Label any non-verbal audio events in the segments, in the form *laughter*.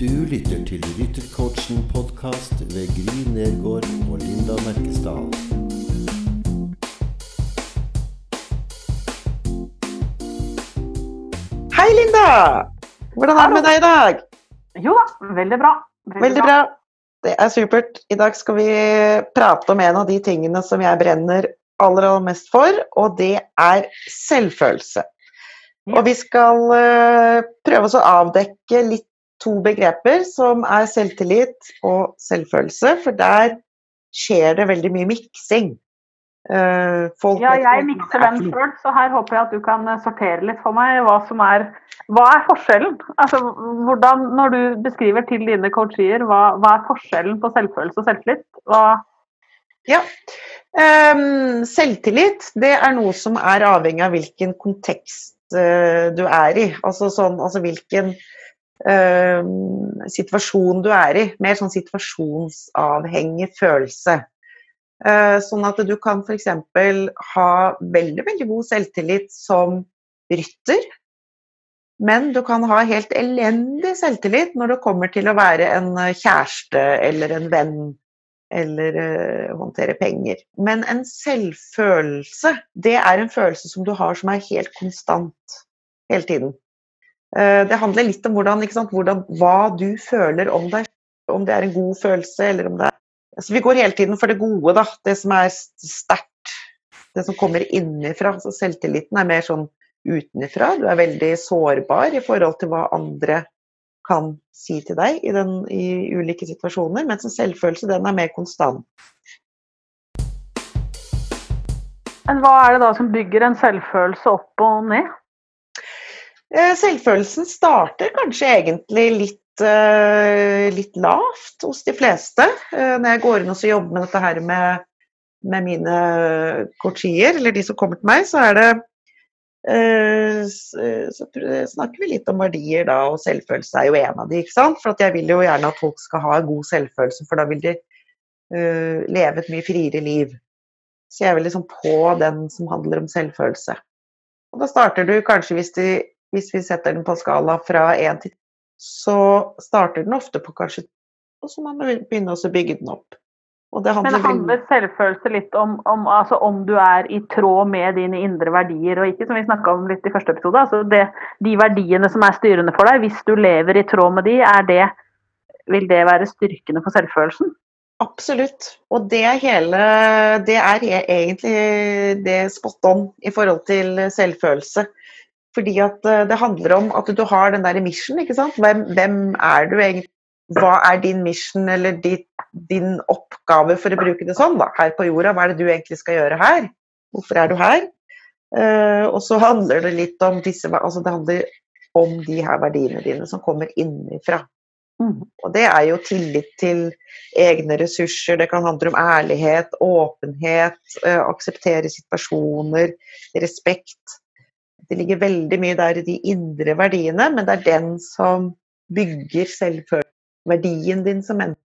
Du lytter til Ryttercoachen podkast ved Gry Nergård og Linda Merkesdal. Hei, Linda! Hvordan er det med deg i dag? Jo da, veldig bra. Veldig bra. Det er supert. I dag skal vi prate om en av de tingene som jeg brenner aller, aller mest for, og det er selvfølelse. Og vi skal uh, prøve oss å avdekke litt to begreper, som er selvtillit og selvfølelse, for der skjer det veldig mye miksing. Uh, ja, jeg mikser den sjøl, så her håper jeg at du kan sortere litt for meg hva som er Hva er forskjellen? Altså, hvordan, når du beskriver til dine coacher, hva, hva er forskjellen på selvfølelse og selvtillit? Hva ja. Um, selvtillit det er noe som er avhengig av hvilken kontekst uh, du er i. Altså, sånn, altså hvilken uh, situasjon du er i. Mer sånn situasjonsavhengig følelse. Uh, sånn at du kan f.eks. ha veldig, veldig god selvtillit som rytter. Men du kan ha helt elendig selvtillit når det kommer til å være en kjæreste eller en venn eller uh, håndtere penger. Men en selvfølelse, det er en følelse som du har som er helt konstant hele tiden. Uh, det handler litt om hvordan, sant, hvordan, hva du føler om deg. Om det er en god følelse eller om det er altså, Vi går hele tiden for det gode, da. Det som er sterkt. Det som kommer innenfra. Altså, selvtilliten er mer sånn utenfra. Du er veldig sårbar i forhold til hva andre kan si til deg i, den, i ulike situasjoner, mens en selvfølelse den er mer konstant. Men hva er det da som bygger en selvfølelse opp og ned? Eh, selvfølelsen starter kanskje egentlig litt, eh, litt lavt hos de fleste. Eh, når jeg går inn og jobber med dette her med, med mine coachier, eller de som kommer til meg, så er det så snakker vi litt om verdier da, og selvfølelse er jo en av de, ikke sant. For jeg vil jo gjerne at folk skal ha god selvfølelse, for da vil de uh, leve et mye friere liv. Så jeg er vel liksom på den som handler om selvfølelse. Og da starter du kanskje, hvis, de, hvis vi setter den på skala fra én til så starter den ofte på kanskje Og så må man begynne å bygge den opp. Det Men det handler selvfølelse litt om, om, altså om, du er i tråd med dine indre verdier, og ikke som vi snakka om litt i første episode. Altså det, de verdiene som er styrende for deg, hvis du lever i tråd med de, er det, vil det være styrkende for selvfølelsen? Absolutt. Og det er hele Det er egentlig det spot on i forhold til selvfølelse. Fordi at eh, det handler om at du har den der mission, ikke sant. Hvem, hvem er du egentlig? hva er din mission eller ditt, din oppgave, for å bruke det sånn, da, her på jorda? Hva er det du egentlig skal gjøre her? Hvorfor er du her? Uh, og så handler det litt om disse altså det handler om de her verdiene dine som kommer innenfra. Mm. Og det er jo tillit til egne ressurser, det kan handle om ærlighet, åpenhet, uh, akseptere situasjoner, respekt. Det ligger veldig mye der i de indre verdiene, men det er den som bygger selvfølgelig, verdien din som menneske.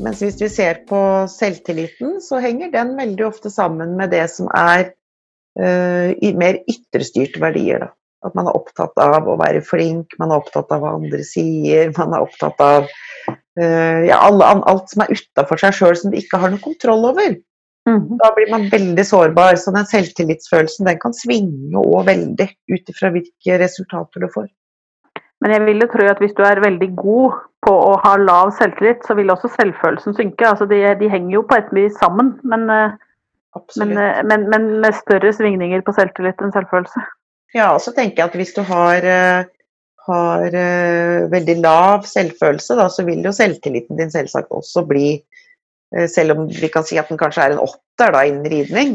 Mens hvis vi ser på selvtilliten, så henger den veldig ofte sammen med det som er uh, mer ytrestyrte verdier. Da. At man er opptatt av å være flink, man er opptatt av hva andre sier, man er opptatt av uh, ja, alle, alt som er utafor seg sjøl som du ikke har noe kontroll over. Mm. Da blir man veldig sårbar. Så den selvtillitsfølelsen den kan svinge òg veldig ut ifra hvilke resultater du får. Men jeg vil jo tro at hvis du er veldig god på å ha lav selvtillit, så vil også selvfølelsen synke. Altså de, de henger jo på et vis sammen, men, eh, men, eh, men, men, med større svingninger på selvtillit enn selvfølelse. Ja, og så tenker jeg at hvis du har, eh, har veldig lav selvfølelse, da, så vil jo selvtilliten din selvsagt også bli selv om vi kan si at den kanskje er en åtter da, innen ridning,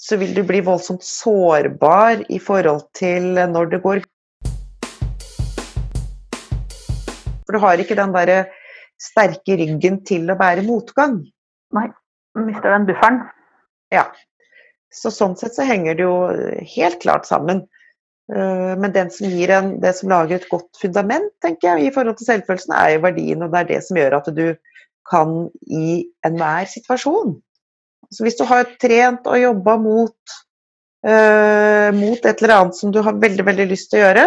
så vil du bli voldsomt sårbar i forhold til når det går For du har ikke den derre sterke ryggen til å bære motgang. Nei, mister den bufferen. Ja. Så sånn sett så henger det jo helt klart sammen. Eh, men den som gir en, det som lager et godt fundament tenker jeg, i forhold til selvfølelsen, er jo verdien, og det er det som gjør at du kan i enhver situasjon. Så hvis du har trent og jobba mot eh, mot et eller annet som du har veldig, veldig lyst til å gjøre,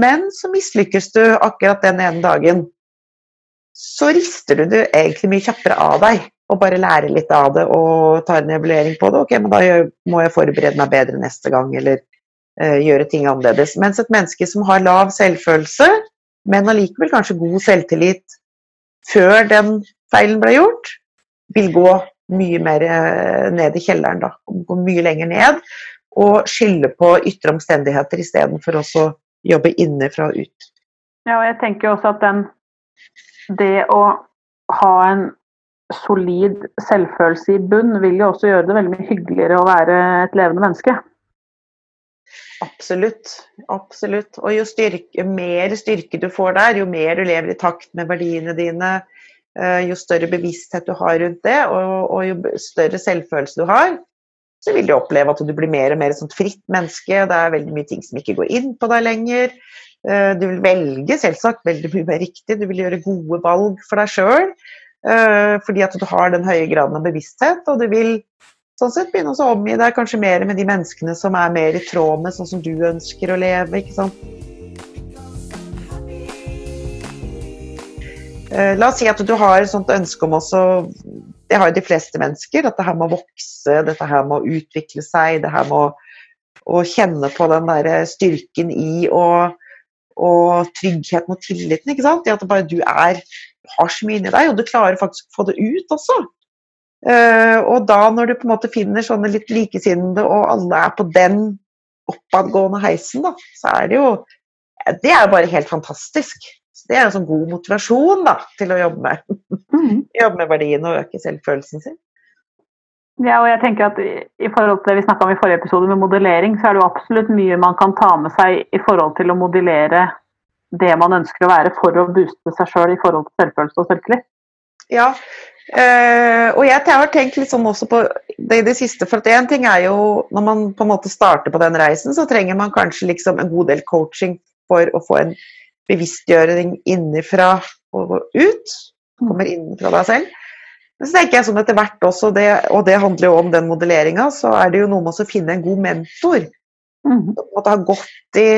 men så mislykkes du akkurat den ene dagen. Så rister du det egentlig mye kjappere av deg og bare lærer litt av det og tar en evaluering på det. Ok, men da må jeg forberede meg bedre neste gang, eller uh, gjøre ting annerledes. Mens et menneske som har lav selvfølelse, men allikevel kanskje god selvtillit før den feilen ble gjort, vil gå mye mer eh, ned i kjelleren, da. Gå mye lenger ned. Og skylde på ytre omstendigheter istedenfor å jobbe innenfra og ut. Ja, og jeg tenker også at den Det å ha en solid selvfølelse i bunn vil jo også gjøre det veldig mye hyggeligere å være et levende menneske. Absolutt. Absolutt. Og jo styrke, mer styrke du får der, jo mer du lever i takt med verdiene dine, Eh, jo større bevissthet du har rundt det, og, og, jo større selvfølelse du har, så vil du oppleve at du blir mer og mer et fritt menneske. Det er veldig mye ting som ikke går inn på deg lenger. Eh, du vil velge selvsagt veldig mye mer riktig, du vil gjøre gode valg for deg sjøl. Eh, fordi at du har den høye graden av bevissthet, og du vil sånn sett begynne å omgi deg kanskje mer med de menneskene som er mer i tråd med sånn som du ønsker å leve. ikke sant? Eh, la oss si at du har et sånt ønske om også Det har jo de fleste mennesker. Dette her må vokse, dette her må utvikle seg, det her må å kjenne på den der styrken i og, og tryggheten og tilliten. ikke sant? I at bare du er, har så mye inni deg, og du klarer faktisk å få det ut også. Uh, og da når du på en måte finner sånne litt likesinnede, og alle er på den oppadgående heisen, da, så er det jo Det er jo bare helt fantastisk. Det er en sånn god motivasjon da, til å jobbe med. Mm. *laughs* jobbe med verdiene og øke selvfølelsen sin. Ja, og jeg tenker at I forhold til det vi snakka om i forrige episode med modellering, så er det jo absolutt mye man kan ta med seg i forhold til å modellere det man ønsker å være for å booste seg sjøl i forhold til selvfølelse og selvtillit. Ja, øh, og jeg har tenkt litt sånn også på det i det siste. For at én ting er jo når man på en måte starter på den reisen, så trenger man kanskje liksom en god del coaching for å få en bevisstgjøring innenfra og ut. Kommer innenfra deg selv. Men så tenker jeg sånn etter hvert også, det, og det handler jo om den modelleringa, så er det jo noe med å finne en god mentor. Mm. Som måtte ha gått i,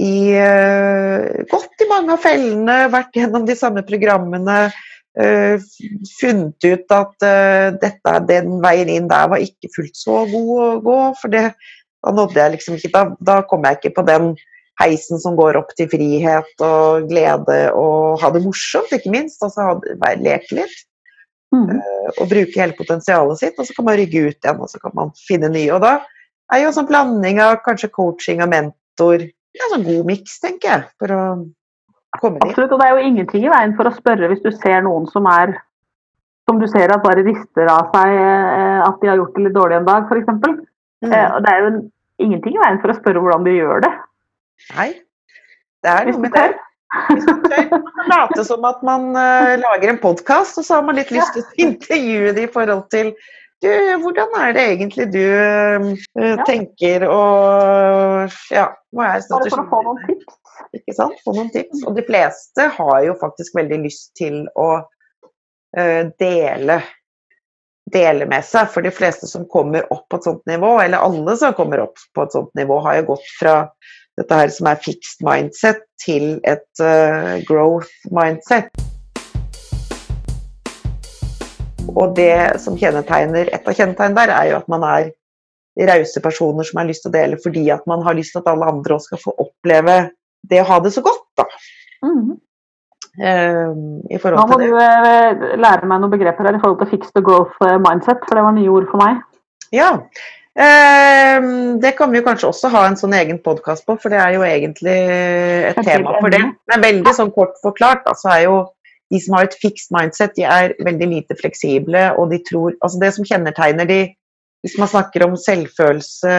i, uh, gått i mange av fellene, vært gjennom de samme programmene. Uh, funnet ut at uh, dette, den veien inn der var ikke fullt så god å gå. For det, da nådde jeg liksom ikke Da, da kom jeg ikke på den heisen som går opp til frihet og glede og ha det morsomt, ikke minst. Altså leke litt. Mm. Uh, og bruke hele potensialet sitt, og så kan man rygge ut igjen og så kan man finne nye. Og da er jo en sånn blanding av kanskje coaching og mentor ja, sånn god miks, tenker jeg, for å komme dit. Absolutt, og det er jo ingenting i veien for å spørre hvis du ser noen som er som du ser at bare rister av seg eh, at de har gjort det litt dårlig en dag, f.eks. Mm. Og det er jo ingenting i veien for å spørre hvordan de gjør det. Nei, det er noe med det. Hvis man tør late som at man uh, lager en podkast, og så har man litt lyst til å *laughs* intervjue det i forhold til du, hvordan er det egentlig du uh, ja. tenker og ja, hva er? Bare for å få noen tips. Ikke sant? Få noen tips. Og de fleste har jo faktisk veldig lyst til å uh, dele dele med seg. For de fleste som kommer opp på et sånt nivå, eller alle som kommer opp på et sånt nivå, har jo gått fra dette her som er fixed mindset, til et uh, growth mindset. Og det som kjennetegner, et av kjennetegnene der, er jo at man er rause personer som har lyst til å dele fordi at man har lyst til at alle andre også skal få oppleve det å ha det så godt. da. Mm. Uh, Nå må du uh, lære meg noen begreper her i forhold til fixed growth mindset, for det var nye ord for meg. Ja, Ehm, det kan vi jo kanskje også ha en sånn egen podkast på, for det er jo egentlig et tema for det. Men veldig sånn kort forklart, da, så er jo de som har et fixed mindset, de er veldig lite fleksible, og de tror Altså det som kjennetegner de hvis man snakker om selvfølelse,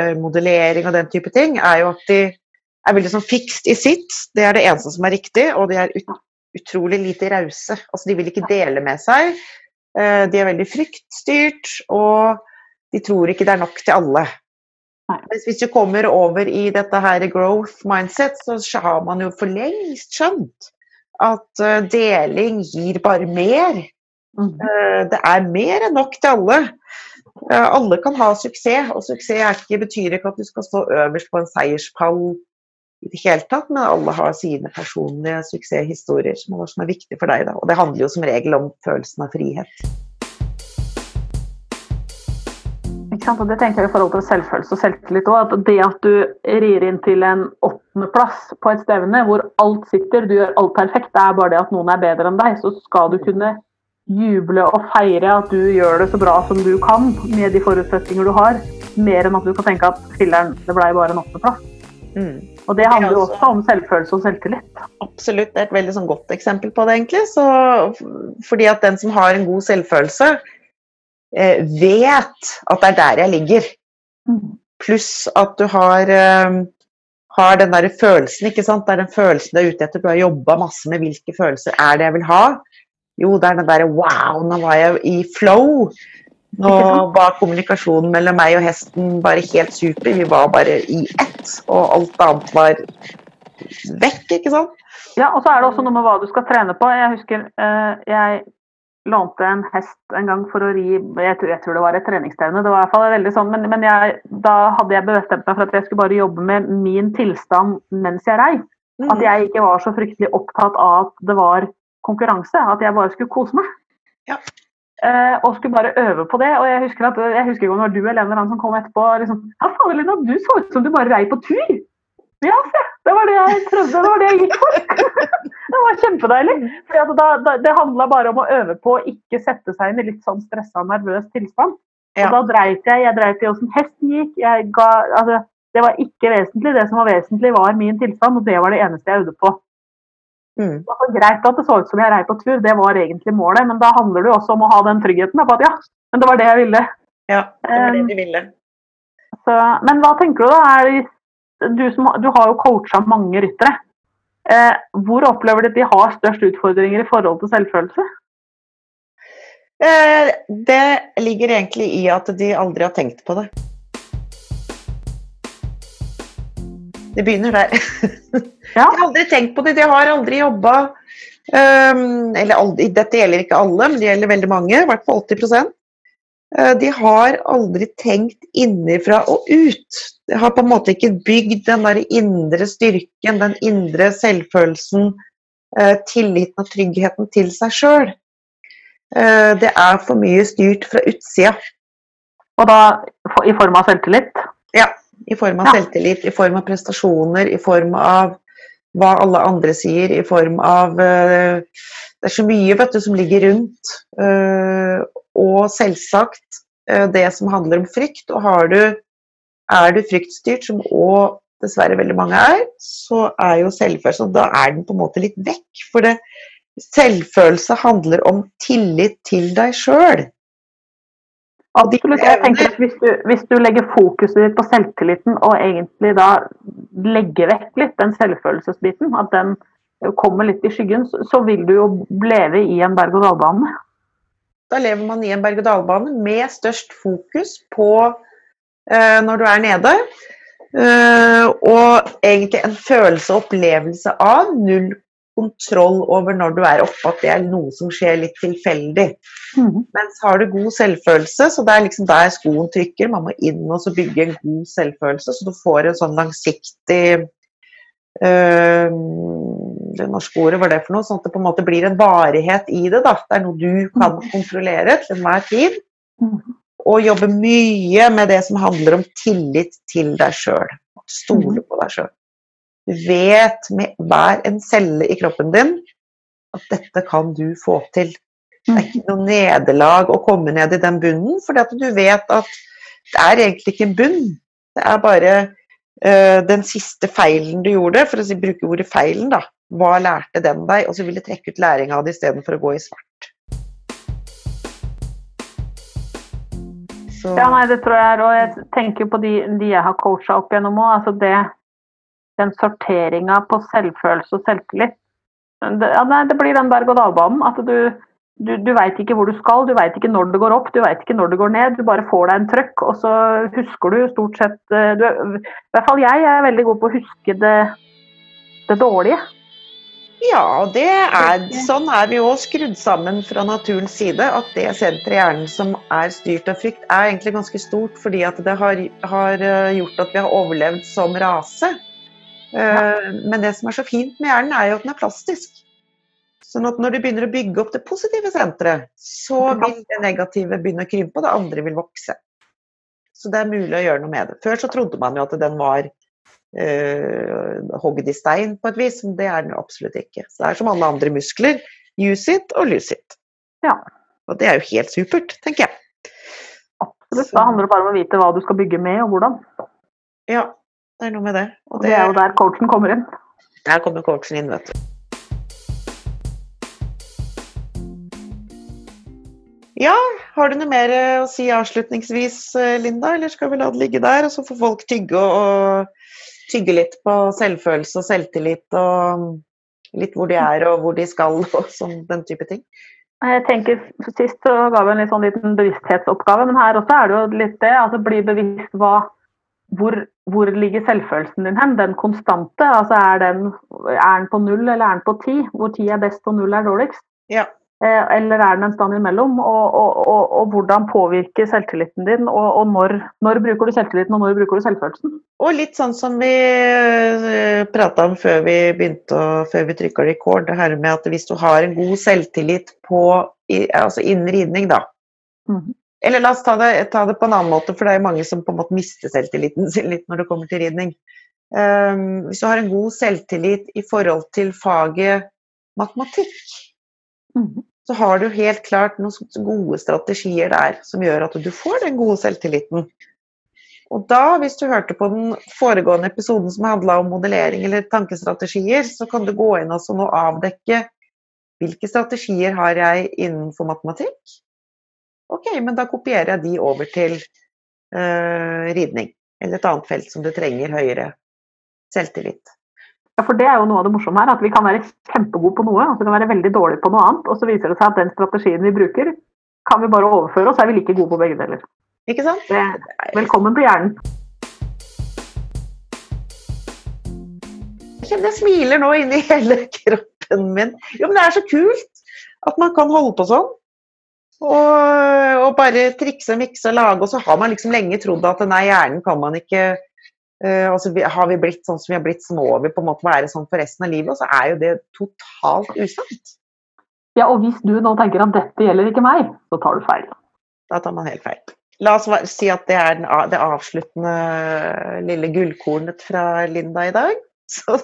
eh, modellering og den type ting, er jo at de er veldig sånn fixed i sitt. Det er det eneste som er riktig, og de er ut, utrolig lite rause. Altså de vil ikke dele med seg. Eh, de er veldig fryktstyrt. og de tror ikke det er nok til alle. Mens hvis du kommer over i dette her growth mindset, så har man jo for lengst skjønt at uh, deling gir bare mer. Mm. Det er mer enn nok til alle. Eh, alle kan ha suksess, og suksess ikke, betyr ikke at du skal stå øverst på en seierspall i det hele tatt, men alle har sine personlige suksesshistorier som er, som er viktig for deg. Da. Og det handler jo som regel om følelsen av frihet. Og det tenker jeg i forhold til selvfølelse og selvtillit òg. At det at du rir inn til en åttendeplass på et stevne hvor alt sitter, du gjør alt perfekt, det er bare det at noen er bedre enn deg, så skal du kunne juble og feire at du gjør det så bra som du kan med de forutsetninger du har, mer enn at du kan tenke at filler'n, det blei bare en åttendeplass. Mm. Og det handler jo også om selvfølelse og selvtillit. Absolutt. Det er et veldig sånn godt eksempel på det, egentlig. Så, fordi at den som har en god selvfølelse, vet at det er der jeg ligger. Mm. Pluss at du har, eh, har den der følelsen, ikke sant. Det er den følelsen du er ute etter. Du har jobba masse med hvilke følelser er det jeg vil ha. Jo, det er den derre wow, nå var jeg i flow. Nå var kommunikasjonen mellom meg og hesten bare helt super. Vi var bare i ett, og alt annet var vekk, ikke sant? Ja, og så er det også noe med hva du skal trene på. Jeg husker eh, jeg lånte en hest en gang for å ri Jeg tror, jeg tror det var et treningsstevne, det var i hvert fall veldig sånn, men, men jeg, da hadde jeg bestemt meg for at jeg skulle bare jobbe med min tilstand mens jeg rei. Mm. At jeg ikke var så fryktelig opptatt av at det var konkurranse. At jeg bare skulle kose meg. Ja. Uh, og skulle bare øve på det. Og jeg husker at jeg husker det var du eller en eller annen som kom etterpå og liksom Ja, faen, Lina, du så ut som du bare rei på tur! Ja, se! Det var det jeg prøvde, det var det jeg gikk for. *laughs* det var kjempedeilig. Fordi da, da, det handla bare om å øve på å ikke sette seg inn i litt sånn stressa og nervøs tilstand. Ja. Og da dreit jeg. Jeg dreit i åssen hesten gikk. Jeg ga, altså, det var ikke vesentlig. Det som var vesentlig, var min tilstand, og det var det eneste jeg øvde på. Mm. Det var greit at det så ut som jeg rei på tur, det var egentlig målet, men da handler det jo også om å ha den tryggheten på at ja, men det var det jeg ville. Ja, det var det de ville. Så, men hva tenker du da? Er, du, som, du har jo coacha mange ryttere. Eh, hvor opplever du at de har størst utfordringer i forhold til selvfølelse? Eh, det ligger egentlig i at de aldri har tenkt på det. Det begynner der. *laughs* Ja. De har aldri tenkt på det, de har aldri jobba um, Eller aldri, dette gjelder ikke alle, men det gjelder veldig mange, i hvert fall 80 uh, De har aldri tenkt innenfra og ut. De har på en måte ikke bygd den der indre styrken, den indre selvfølelsen, uh, tilliten og tryggheten til seg sjøl. Uh, det er for mye styrt fra utsida. Og da i form av selvtillit? Ja. I form av ja. selvtillit, i form av prestasjoner, i form av hva alle andre sier, i form av Det er så mye vet du, som ligger rundt. Og selvsagt uh, det som handler om frykt. Og har du, er du fryktstyrt, som òg dessverre veldig mange er, så er jo selvfølelse Da er den på en måte litt vekk. For det, selvfølelse handler om tillit til deg sjøl. Absolutt. Jeg tenker at hvis du, hvis du, legger fokuset ditt på selvtilliten og egentlig da legger vekk litt den selvfølelsesbiten, at den kommer litt i skyggen, så vil du jo leve i en berg-og-dal-bane. Da lever man i en berg-og-dal-bane med størst fokus på eh, når du er nede. Eh, og egentlig en følelse og opplevelse av null kontroll over når du er oppe, at det er noe som skjer litt tilfeldig. Mm. Mens har du god selvfølelse, så det er liksom der skoen trykker. Man må inn og bygge en god selvfølelse, så du får en sånn langsiktig Det norske ordet var det for noe? Sånn at det på en måte blir en varighet i det. da. Det er noe du kan mhm. kontrollere til enhver tid. Mm. Og jobbe mye med det som handler om tillit til deg sjøl. Stole mhm. på deg sjøl. Du vet med hver en celle i kroppen din at dette kan du få til. Det er ikke noe nederlag å komme ned i den bunnen, for du vet at det er egentlig ikke en bunn. Det er bare den siste feilen du gjorde, for å si, bruke ordet feilen, da. Hva lærte den deg? Og så vil du trekke ut læring av det istedenfor å gå i svart. Så. Ja, nei, det tror jeg, og jeg tenker på de, de jeg har coacha opp gjennom òg. Altså det den sorteringa på selvfølelse og selvtillit. Det, ja, det blir den berg-og-dal-banen. At du, du, du veit ikke hvor du skal, du veit ikke når det går opp, du veit ikke når det går ned. Du bare får deg en trøkk, og så husker du stort sett eh, du, I hvert fall jeg er veldig god på å huske det, det dårlige. Ja, og det er, sånn er vi òg skrudd sammen fra naturens side. At det senteret i hjernen som er styrt av frykt, er egentlig ganske stort. Fordi at det har, har eh, gjort at vi har overlevd som rase. Ja. Men det som er så fint med hjernen, er jo at den er plastisk. Sånn at når du begynner å bygge opp det positive senteret, så vil det negative begynne å krympe, og det andre vil vokse. Så det er mulig å gjøre noe med det. Før så trodde man jo at den var uh, hogd i stein på et vis, men det er den absolutt ikke. Så det er som alle andre muskler. Use it og lose it. Ja. Og det er jo helt supert, tenker jeg. Absolutt. Da handler det bare om å vite hva du skal bygge med, og hvordan. Ja, det er noe med det. Og det, det er jo der coachen kommer inn. Der kommer coachen inn, vet du. Ja, har du noe mer å si avslutningsvis, eh, Linda, eller skal vi la det ligge der? Og så får folk tygge og, tygge litt på selvfølelse og selvtillit og litt hvor de er og hvor de skal og sånn, den type ting. Jeg tenker Sist så ga vi en litt sånn liten bevissthetsoppgave, men her også er det jo litt det. altså Bli bevisst hva, hvor, hvor ligger selvfølelsen din hen? Den konstante. altså Er den, er den på null eller er den på ti? Hvor ti er best og null er dårligst? Ja. Eh, eller er den en stand imellom? Og, og, og, og hvordan påvirker selvtilliten din? Og, når, når, bruker du selvtilliten, og når bruker du selvfølelsen? Og litt sånn som vi eh, prata om før vi begynte å, før vi trykka rekord, det her med at hvis du har en god selvtillit på, altså innen ridning, da. Mm. Eller la oss ta det, ta det, på en annen måte, for det er mange som på en måte mister selvtilliten sin litt når det kommer til ridning. Um, hvis du har en god selvtillit i forhold til faget matematikk. Så har du helt klart noen gode strategier der som gjør at du får den gode selvtilliten. Og da, hvis du hørte på den foregående episoden som handla om modellering eller tankestrategier, så kan du gå inn og avdekke hvilke strategier har jeg innenfor matematikk. Ok, men da kopierer jeg de over til øh, ridning eller et annet felt som du trenger høyere selvtillit. Ja, for Det er jo noe av det morsomme her, at vi kan være kjempegode på noe, og så kan være veldig dårlige på noe annet. Og så viser det seg at den strategien vi bruker, kan vi bare overføre, og så er vi like gode på begge deler. Ikke sant? Det, velkommen til hjernen. Jeg smiler nå inni hele *laughs* kroppen min. Jo, men det er så kult at man kan holde på sånn. Og, og bare trikse, mikse og lage. Og så har man liksom lenge trodd at nei, hjernen kan man ikke Uh, så har vi blitt sånn som vi har blitt, så må vi på en måte være sånn for resten av livet. Og så er jo det totalt usant. Ja, og hvis du nå tenker at dette gjelder ikke meg, så tar du feil. Da tar man helt feil. La oss si at det er det avsluttende lille gullkornet fra Linda i dag. *laughs* Så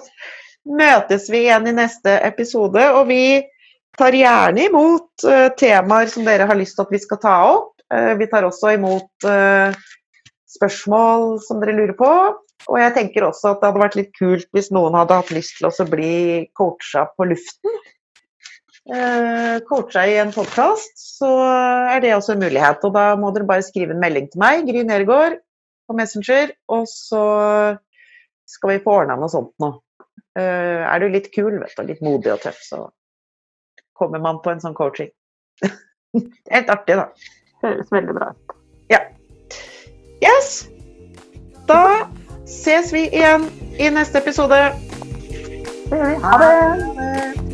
møtes vi igjen i neste episode, og vi tar gjerne imot uh, temaer som dere har lyst til at vi skal ta opp. Uh, vi tar også imot spørsmål som dere lurer på. Og jeg tenker også at det hadde vært litt kult hvis noen hadde hatt lyst til å bli coacha på luften. Eh, coacha i en podkast, så er det også en mulighet. Og da må dere bare skrive en melding til meg, Gry Nergård, på Messenger, og så skal vi få ordna noe sånt nå. Eh, er du litt kul, vet du, litt modig og tøff, så kommer man på en sånn coaching. *laughs* Helt artig, da. Høres veldig bra ut. Ja. Yes! Da ses vi igjen i neste episode. Ha det.